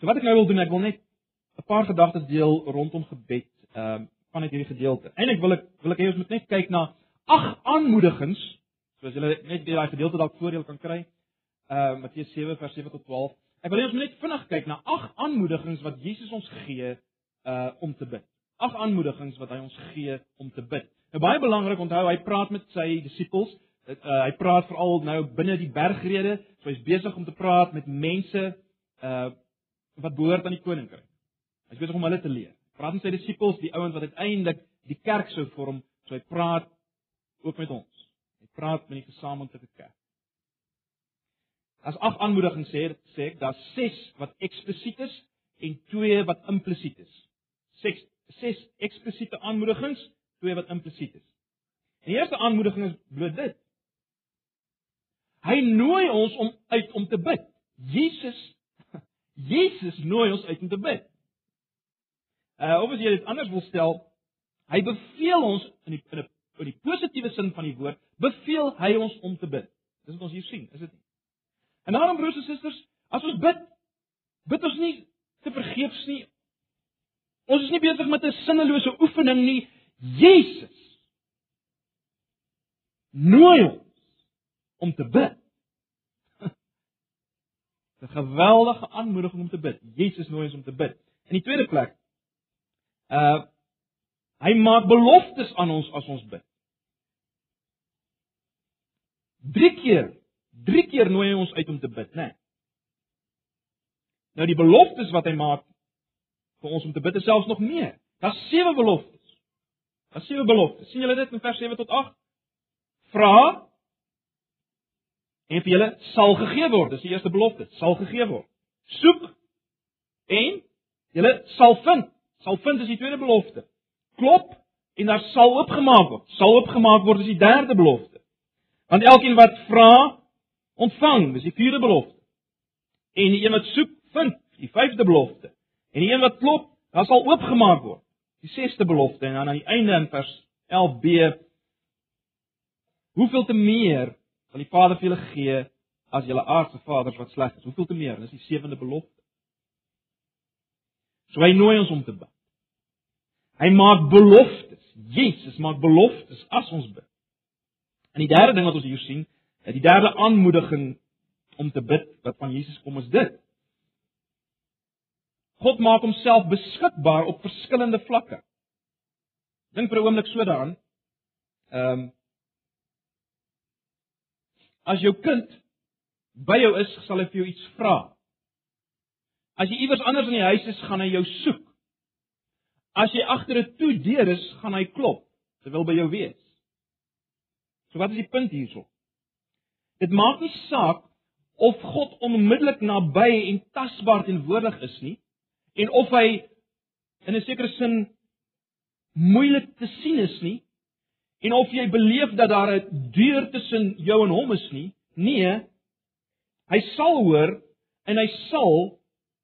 So wat ek nou wil doen, ek wil net 'n paar gedagtes deel rondom gebed, ehm um, vanuit hierdie gedeelte. Eindelik wil ek wil ek hê ons moet net kyk na ag aanmoedigings, soos julle net daai gedeelte dalk voor julle kan kry. Ehm uh, Matteus 7 vers 7 tot 12. Ek wil hê ons moet net vinnig kyk na ag aanmoedigings wat Jesus ons gee uh om te bid. Ag aanmoedigings wat hy ons gee om te bid. Nou baie belangrik, onthou hy praat met sy disippels. Uh, hy praat veral nou binne die bergrede, so hy's besig om te praat met mense uh wat behoort aan die koninkryk. Hy's besig om hulle te leer. Praat met sy disippels, die ouens wat uiteindelik die kerk sou vorm, so hy praat ook met ons. Hy praat met die gesamentlike kerk. As ag aanmoedigings sê, sê ek daar's 6 wat eksplisiet is en 2 wat implisiet is. 6 6 eksplisiete aanmoedigings, 2 wat implisiet is. Die eerste aanmoediging is bloot dit. Hy nooi ons om uit om te bid. Jesus Jesus nooi ons uit om te bid. Uh of as jy dit anders wil stel, hy beveel ons in die in 'n in die positiewe sin van die woord, beveel hy ons om te bid. Dis wat ons hier sien, is dit nie? En daarom broers en susters, as ons bid, bid ons nie te vergeefs nie. Ons is nie besig met 'n sinnelose oefening nie. Jesus nooi ons om te bid. 'n geweldige aanmoediging om te bid. Jesus nooi ons om te bid. In die tweede plek, uh hy maak beloftes aan ons as ons bid. Drie keer, drie keer nooi hy ons uit om te bid, né? Nee. Nou die beloftes wat hy maak vir ons om te bid is selfs nog meer. Daar's sewe beloftes. Daar's sewe beloftes. sien julle dit in vers 7 tot 8? Vra en vir julle sal gegee word. Dis die eerste belofte, sal gegee word. Soek en julle sal vind. Sal vind is die tweede belofte. Klop en daar sal oopgemaak word. Sal oopgemaak word is die derde belofte. Want elkeen wat vra, ontvang, dis die vierde belofte. En die een wat soek, vind, die vyfde belofte. En die een wat klop, daar sal oopgemaak word. Die sesde belofte en dan aan die einde in vers 11b Hoeveel te meer sal die Vader vir julle gee as julle aardse vaders wat sleg is. Hoeveel te meer? Dis die sewende belofte. So hy nooi ons om te bid. Hy maak beloftes. Jesus maak beloftes as ons bid. En die derde ding wat ons hier sien, die derde aanmoediging om te bid wat van Jesus kom is dit. God maak homself beskikbaar op verskillende vlakke. Dink vir 'n oomblik so daaraan. Ehm um, As jou kind by jou is, sal hy vir jou iets vra. As jy iewers anders in die huis is, gaan hy jou soek. As jy agter 'n toe deur is, gaan hy klop. Hy wil by jou wees. So wat is die punt hierso? Dit maak nie saak of God onmiddellik naby en tasbaar teenwoordig is nie en of hy in 'n sekere sin moeilik te sien is nie en of jy beleef dat daar 'n deur tussen jou en hom is nie. Nee. Hy sal hoor en hy sal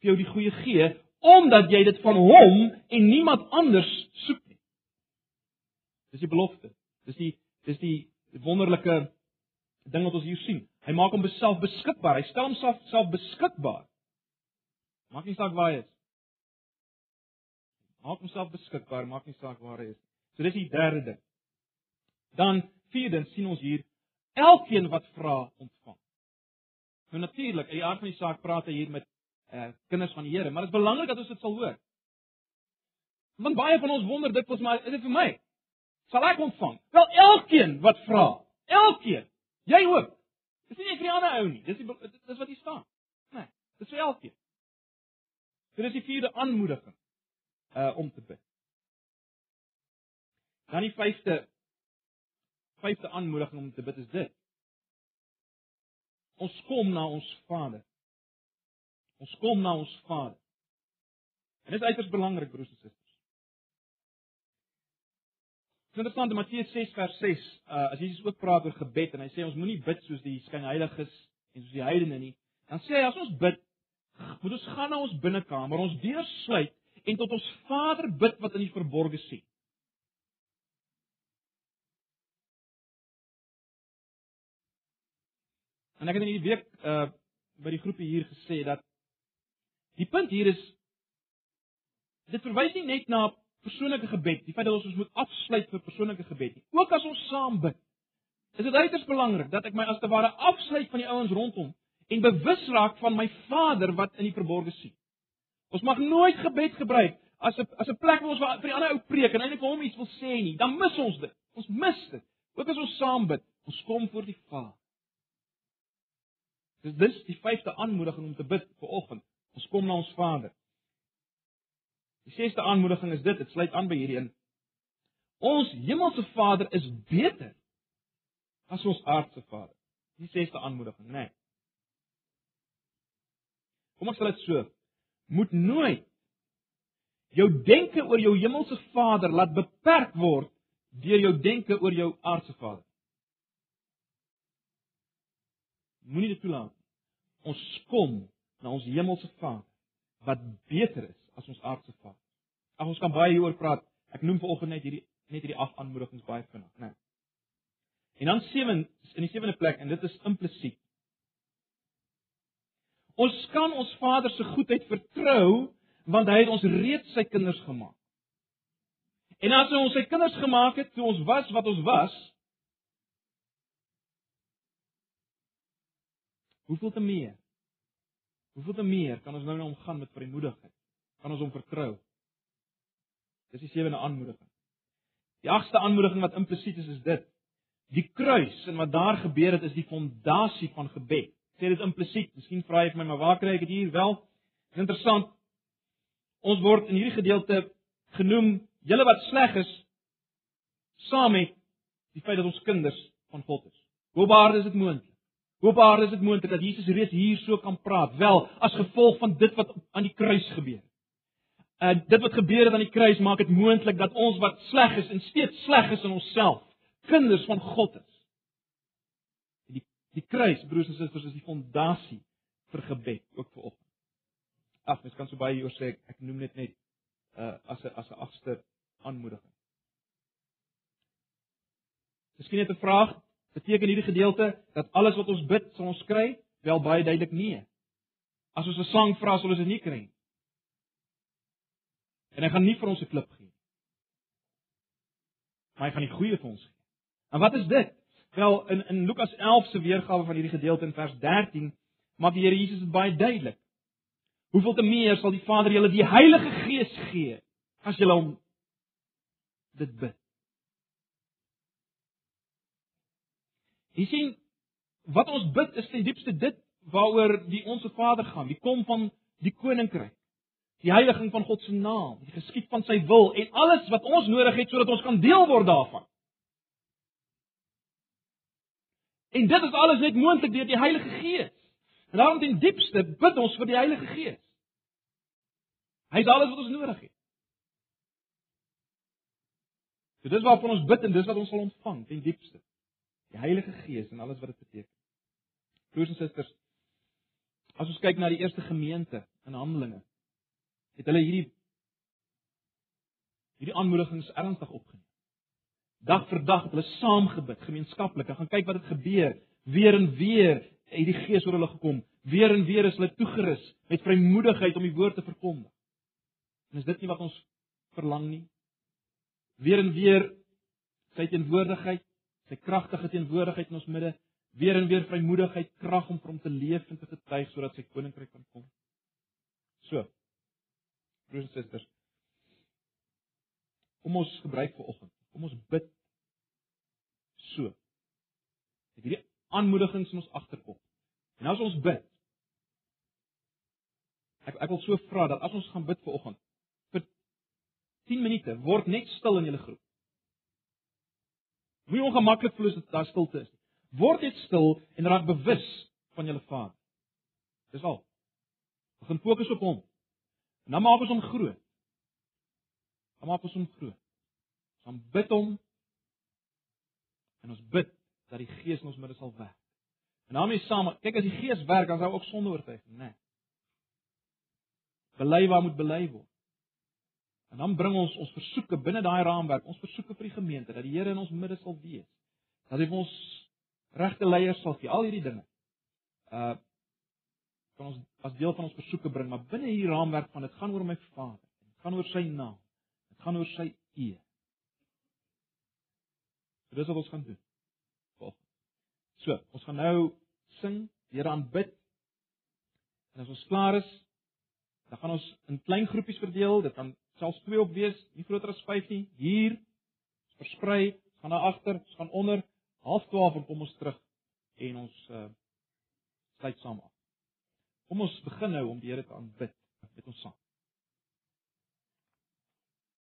vir jou die goeie gee omdat jy dit van hom en niemand anders soek nie. Dis die belofte. Dis die dis die wonderlike ding wat ons hier sien. Hy maak hom beself beskikbaar. Hy stel homself self beskikbaar. Maak nie saak waar hy is. Maak homself beskikbaar, maak nie saak waar hy is. So dis die derde ding. Dan vierdens sien ons hier elkeen wat vra ontvang. Nou natuurlik, in die aard van die saak praat hy hier met eh uh, kinders van die Here, maar dit is belangrik dat ons dit sal hoor. Want baie van ons wonder dit was maar is dit vir my? Sal ek ontvang? Wel elkeen wat vra, elkeen. Jy ook. Dis nie vir die ander ou nie. Dis die dis wat hier staan. Nee, dis vir elkeen. Dit is die vierde aanmoediging uh om te bid. Dan die vyfde vyfde aanmoediging om te bid is dit. Ons kom na ons Vader. Ons kom na ons Vader. En dit is uiters belangrik broers en susters. Interessant in Matteus 6 vers 6, uh, as Jesus ook praat oor gebed en hy sê ons moenie bid soos die skynheiliges en soos die heidene nie. Dan sê hy as ons bid, moet ons gaan na ons binnekamer, ons deur sluit en tot ons Vader bid wat in die verborgde sien. En ek het in hierdie week uh by die groepie hier gesê dat Die punt hier is dit verwys nie net na persoonlike gebed, die feit dat ons ons moet afsluit vir persoonlike gebed nie. Ook as ons saam bid, is dit uiters belangrik dat ek my as te ware afsluit van die ouens rondom en bewus raak van my Vader wat in die verborgde sien. Ons mag nooit gebed gebruik as 'n as 'n plek waar ons vir die ander ou preek en eintlik hom iets wil sê nie. Dan mis ons dit. Ons mis dit. Ook as ons saam bid, ons kom voor die Vader. Dis dis die vyfde aanmoediging om te bid vir oggend. Ons kom na ons Vader. Die sesde aanmoediging is dit, dit sluit aan by hierdie een. Ons hemelse Vader is beter as ons aardse Vader. Die sesde aanmoediging, né? Nee. Kom ons sê dit so. Moet nooit jou denke oor jou hemelse Vader laat beperk word deur jou denke oor jou aardse Vader. Moenie dit toelaat. Ons kom na ons hemelse Vader wat beter is as ons aardse Vader. Ag ons kan baie hieroor praat. Ek noem vanoggend net hierdie net hierdie ag aanmoedigings baie vinnig, né? Nee. En dan 7 in die sewende plek en dit is implisiet. Ons kan ons Vader se goedheid vertrou want hy het ons reeds sy kinders gemaak. En as hy ons sy kinders gemaak het toe ons was wat ons was, hoeveel te meer? Hoeveel te meer kan ons nou nou omgaan met vrymoedigheid? Kan ons hom vertrou? Dis die sewende aanmoediging. Die agste aanmoediging wat implisiet is is dit: Die kruis en wat daar gebeur het is die fondasie van gebed. Sê dit implisiet. Miskien vra jy vir my, maar waar kry ek dit hier? Wel, is interessant. Ons word in hierdie gedeelte genoem julle wat sleg is saam met die feit dat ons kinders van God is. Hoe baie is dit moontlik? Hoe baie is dit moontlik dat Jesus reeds hier so kan praat? Wel, as gevolg van dit wat aan die kruis gebeur. En dit wat gebeur het aan die kruis maak dit moontlik dat ons wat sleg is en steeds sleg is in onsself, kinders van God is. Die die kruis, broers en susters, is die fondasie vir gebed ook vir oggend. Ag, mens kan so baie hieroor sê, ek, ek noem dit net uh as 'n as 'n agste aanmoediging. Miskien net 'n vraag, beteken hierdie gedeelte dat alles wat ons bid, sal ons kry? Wel baie duidelik nee. As ons 'n sang vra, sal ons dit nie kry nie. En hy gaan nie vir ons 'n klip gee nie. Maar hy gaan die goeie vir ons gee. En wat is dit? Wel in in Lukas 11 se weergawe van hierdie gedeelte in vers 13 maak die Here Jesus dit baie duidelik. Hoeveel te meer sal die Vader julle die Heilige Gees gee as julle hom dit bid. Jy sien wat ons bid is ten diepste dit waaroor die onsse Vader gaan, die kom van die koninkryk. Die heiliging van God se naam, die geskied van sy wil en alles wat ons nodig het sodat ons kan deel word daarvan. En dit is alles net moontlik deur die Heilige Gees. En daarom ten diepste bid ons vir die Heilige Gees. Hy is alles wat ons nodig het. So dis waarvan ons bid en dis wat ons sal ontvang ten diepste. Die Heilige Gees en alles wat dit beteken. Broers en susters, as ons kyk na die eerste gemeente in Handelinge, het hulle hierdie hierdie aanmoedigings ernstig opgeneem. Dag vir dag het hulle saam gebid, gemeenskaplik. Hulle gaan kyk wat het gebeur. Weer en weer het die Gees oor hulle gekom. Weer en weer is hulle toegerus met vrymoedigheid om die woord te verkondig. En is dit nie wat ons verlang nie? Weer en weer sy teenwoordigheid, sy kragtige teenwoordigheid in ons midde, weer en weer vrymoedigheid, krag om vir hom te leef en te getuig sodat sy koninkryk kan kom. So. Broers en susters, kom ons gebruik vir oggend. Kom ons bid so. Dit hierdie aanmoedigings in ons agterkop. En as ons bid, ek ek wil so vra dat as ons gaan bid vir oggend vir 10 minute, word net stil in julle groep. Wie ongemaklik voel as daar stilte is. Word net stil en raak bewus van julle Vader. Dis al. Begin fokus op hom. En dan maak ons hom groot. Dan maak ons hom groot. Dan bid hom en ons bid dat die Gees in ons midde sal werk. En daarmee saam, kyk as die Gees werk, dan sou ook sonde oortuig, né? Nee. Bely waar moet bely word. En dan bring ons ons versoeke binne daai raamwerk, ons versoeke vir die gemeente dat die Here in ons midde sal wees. Dat hy ons regte leiers sal gee, al hierdie dinge. Uh kan ons as deel van ons besoeke bring, maar binne hierdie raamwerk van dit gaan oor my Vader. Dit gaan oor sy naam. Dit gaan oor sy eer. So dis wat ons gaan doen. Volg. So, ons gaan nou sing, Here aanbid. En as ons klaar is, dan gaan ons in klein groepies verdeel. Dit kan selfs twee op wees, nie groter as 5 nie. Hier versprei, gaan na agter, gaan onder. 12:30 kom ons terug en ons uh sluit saam af. Kom ons begin nou om die Here te aanbid met ons saam.